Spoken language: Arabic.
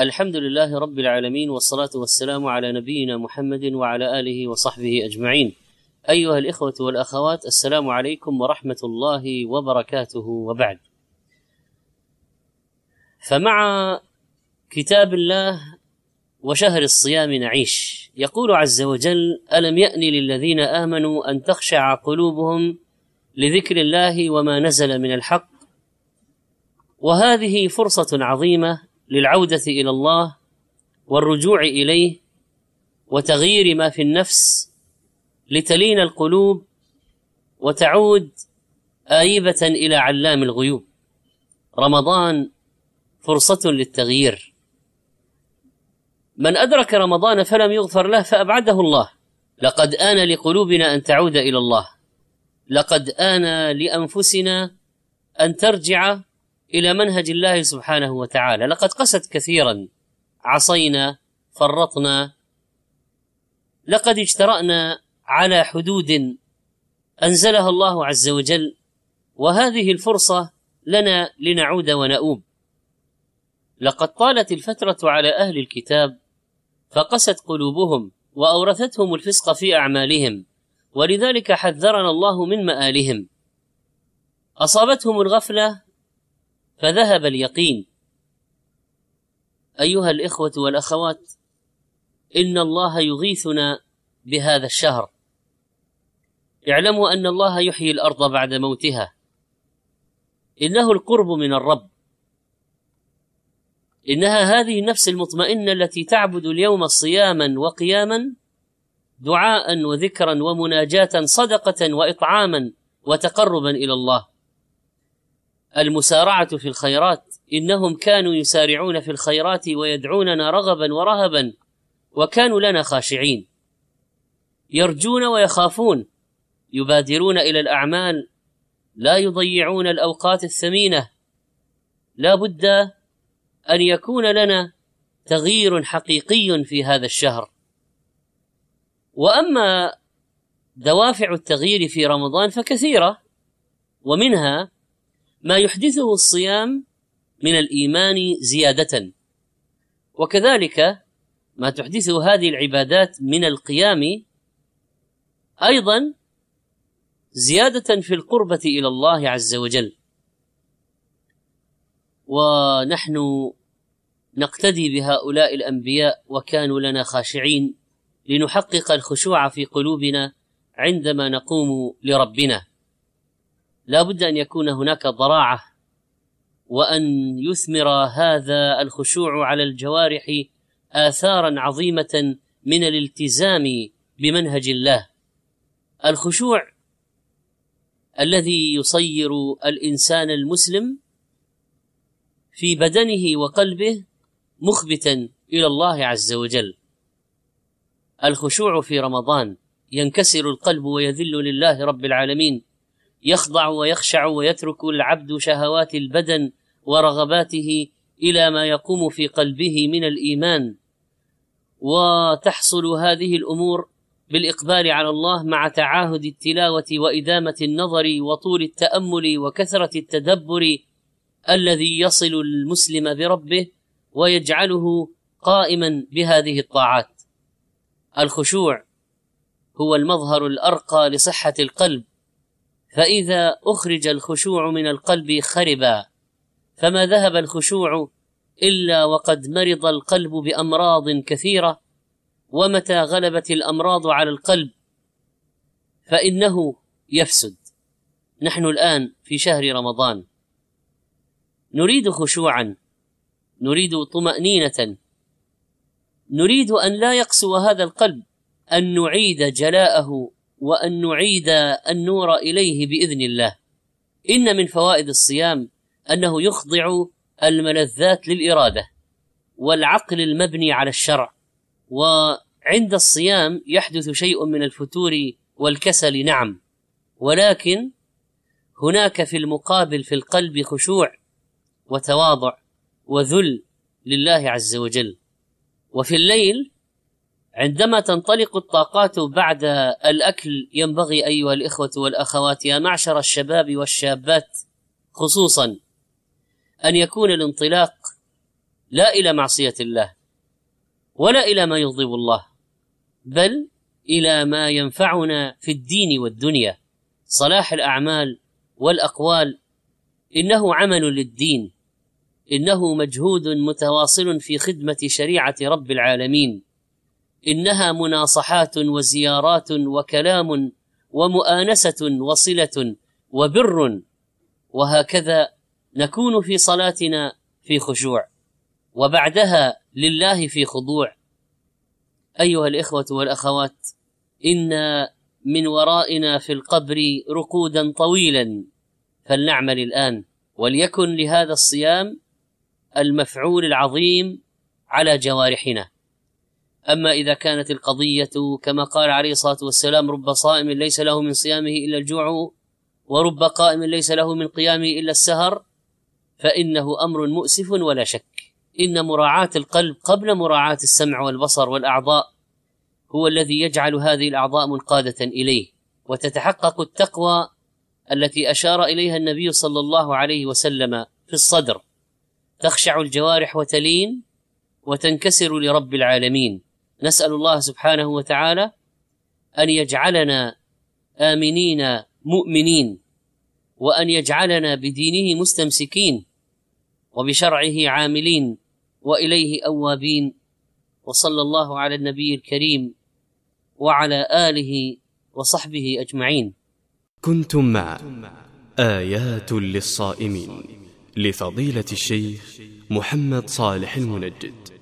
الحمد لله رب العالمين والصلاة والسلام على نبينا محمد وعلى آله وصحبه أجمعين. أيها الإخوة والأخوات السلام عليكم ورحمة الله وبركاته. وبعد فمع كتاب الله وشهر الصيام نعيش يقول عز وجل ألم يأن للذين آمنوا أن تخشع قلوبهم لذكر الله وما نزل من الحق؟ وهذه فرصة عظيمة للعودة إلى الله والرجوع إليه وتغيير ما في النفس لتلين القلوب وتعود آيبة إلى علام الغيوب. رمضان فرصة للتغيير. من أدرك رمضان فلم يغفر له فأبعده الله. لقد آن لقلوبنا أن تعود إلى الله. لقد آن لأنفسنا أن ترجع إلى منهج الله سبحانه وتعالى. لقد قست كثيرا. عصينا فرطنا. لقد اجترأنا على حدود أنزلها الله عز وجل وهذه الفرصة لنا لنعود ونؤوب لقد طالت الفترة على أهل الكتاب فقست قلوبهم وأورثتهم الفسق في أعمالهم ولذلك حذرنا الله من مآلهم. أصابتهم الغفلة فذهب اليقين. أيها الإخوة والأخوات إن الله يغيثنا بهذا الشهر. اعلموا أن الله يحيي الأرض بعد موتها. إنه القرب من الرب. إنها هذه النفس المطمئنة التي تعبد اليوم صياما وقياما دعاء وذكرا ومناجاة صدقة وإطعاما وتقربا إلى الله. المسارعة في الخيرات. إنهم كانوا يسارعون في الخيرات ويدعوننا رغبا ورهبا وكانوا لنا خاشعين. يرجون ويخافون يبادرون إلى الأعمال لا يضيعون الأوقات الثمينة. لا بد أن يكون لنا تغيير حقيقي في هذا الشهر. وأما دوافع التغيير في رمضان فكثيرة ومنها ما يحدثه الصيام من الإيمان زيادة. وكذلك ما تحدثه هذه العبادات من القيام أيضا زيادة في القربة إلى الله عز وجل. ونحن نقتدي بهؤلاء الأنبياء وكانوا لنا خاشعين لنحقق الخشوع في قلوبنا عندما نقوم لربنا. لا بد أن يكون هناك ضراعة وأن يثمر هذا الخشوع على الجوارح آثارا عظيمة من الالتزام بمنهج الله. الخشوع الذي يصير الإنسان المسلم في بدنه وقلبه مخبتا إلى الله عز وجل. الخشوع في رمضان ينكسر القلب ويذل لله رب العالمين. يخضع ويخشع ويترك العبد شهوات البدن ورغباته إلى ما يقوم في قلبه من الإيمان. وتحصل هذه الأمور بالإقبال على الله مع تعاهد التلاوة وإدامة النظر وطول التأمل وكثرة التدبر الذي يصل المسلم بربه ويجعله قائما بهذه الطاعات. الخشوع هو المظهر الأرقى لصحة القلب. فإذا أخرج الخشوع من القلب خربا فما ذهب الخشوع إلا وقد مرض القلب بأمراض كثيرة ومتى غلبت الأمراض على القلب فإنه يفسد. نحن الآن في شهر رمضان. نريد خشوعا نريد طمأنينة نريد أن لا يقسو هذا القلب أن نعيد جلاءه وأن نعيد النور إليه بإذن الله. إن من فوائد الصيام أنه يخضع الملذات للإرادة والعقل المبني على الشرع وعند الصيام يحدث شيء من الفتور والكسل نعم. ولكن هناك في المقابل في القلب خشوع وتواضع وذل لله عز وجل. وفي الليل عندما تنطلق الطاقات بعد الأكل ينبغي أيها الإخوة والأخوات يا معشر الشباب والشابات خصوصا أن يكون الانطلاق لا إلى معصية الله ولا إلى ما يغضب الله بل إلى ما ينفعنا في الدين والدنيا. صلاح الأعمال والأقوال إنه عمل للدين إنه مجهود متواصل في خدمة شريعة رب العالمين. إنها مناصحات وزيارات وكلام ومؤانسة وصلة وبر وهكذا نكون في صلاتنا في خشوع وبعدها لله في خضوع. أيها الإخوة والأخوات إن من ورائنا في القبر رقودا طويلا فلنعمل الآن وليكن لهذا الصيام المفعول العظيم على جوارحنا. أما إذا كانت القضية كما قال عليه الصلاة والسلام رب صائم ليس له من صيامه إلا الجوع ورب قائم ليس له من قيامه إلا السهر فإنه أمر مؤسف ولا شك إن مراعاة القلب قبل مراعاة السمع والبصر والأعضاء هو الذي يجعل هذه الأعضاء منقادة إليه وتتحقق التقوى التي أشار إليها النبي صلى الله عليه وسلم في الصدر تخشع الجوارح وتلين وتنكسر لرب العالمين نسأل الله سبحانه وتعالى أن يجعلنا آمنين مؤمنين وأن يجعلنا بدينه مستمسكين وبشرعه عاملين وإليه أوابين وصلى الله على النبي الكريم وعلى آله وصحبه أجمعين. كنتم مع آيات للصائمين لفضيلة الشيخ محمد صالح المنجد.